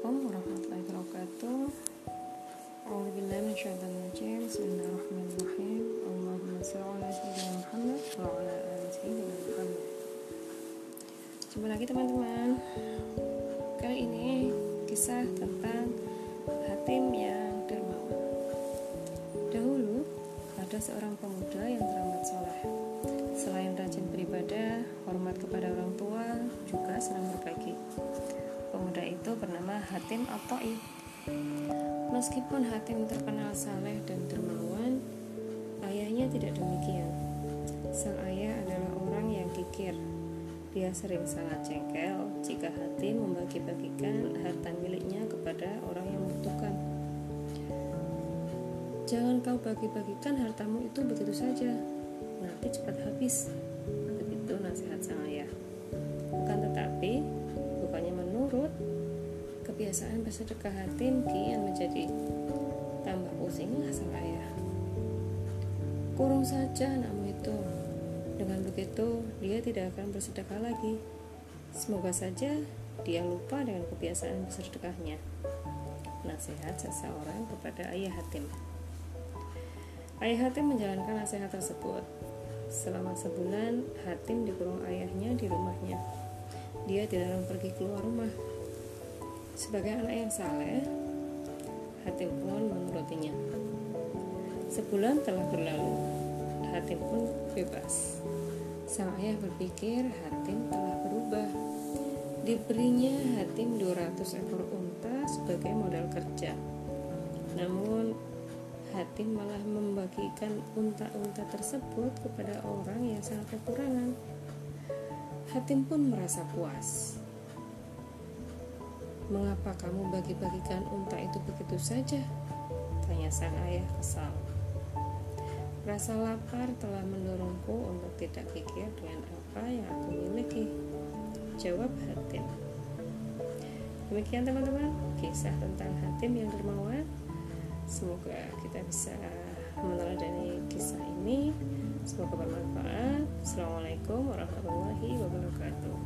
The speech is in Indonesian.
Assalamualaikum warahmatullahi wabarakatuh. Alhamdulillah min syaitan. Bismillahirrahmanirrahim. Allahumma shalli ala sayyidina Muhammad wa ala ali sayyidina Muhammad. Coba lagi teman-teman. Kali ini kisah tentang Hatim yang dermawan. Dahulu ada seorang pemuda yang teramat soleh. Selain rajin beribadah, hormat kepada orang tua, juga senang Hatim Atoi Meskipun Hatim terkenal saleh dan dermawan Ayahnya tidak demikian Sang ayah adalah orang yang kikir dia sering sangat jengkel jika hati membagi-bagikan harta miliknya kepada orang yang membutuhkan. Jangan kau bagi-bagikan hartamu itu begitu saja, nanti cepat habis. Begitu nasihat sang ayah. Kebiasaan bersedekah hati kian menjadi tambah pusinglah sang ayah. Kurung saja anakmu itu, dengan begitu, dia tidak akan bersedekah lagi. Semoga saja dia lupa dengan kebiasaan bersedekahnya. Nasihat seseorang kepada ayah Hatim. Ayah Hatim menjalankan nasihat tersebut. Selama sebulan, Hatim dikurung ayahnya di rumahnya. Dia dilarang pergi keluar rumah. Sebagai anak yang saleh, Hatim pun menurutinya. Sebulan telah berlalu, Hatim pun bebas. Sang ayah berpikir Hatim telah berubah. Diberinya Hatim 200 ekor unta sebagai modal kerja. Namun Hatim malah membagikan unta-unta tersebut kepada orang yang sangat kekurangan. Hatim pun merasa puas. Mengapa kamu bagi-bagikan unta itu begitu saja? Tanya sang ayah kesal. Rasa lapar telah mendorongku untuk tidak kikir dengan apa yang aku miliki. Jawab Hatim. Demikian teman-teman, kisah tentang Hatim yang dermawan. Semoga kita bisa meneladani kisah ini. Semoga bermanfaat. Assalamualaikum warahmatullahi wabarakatuh.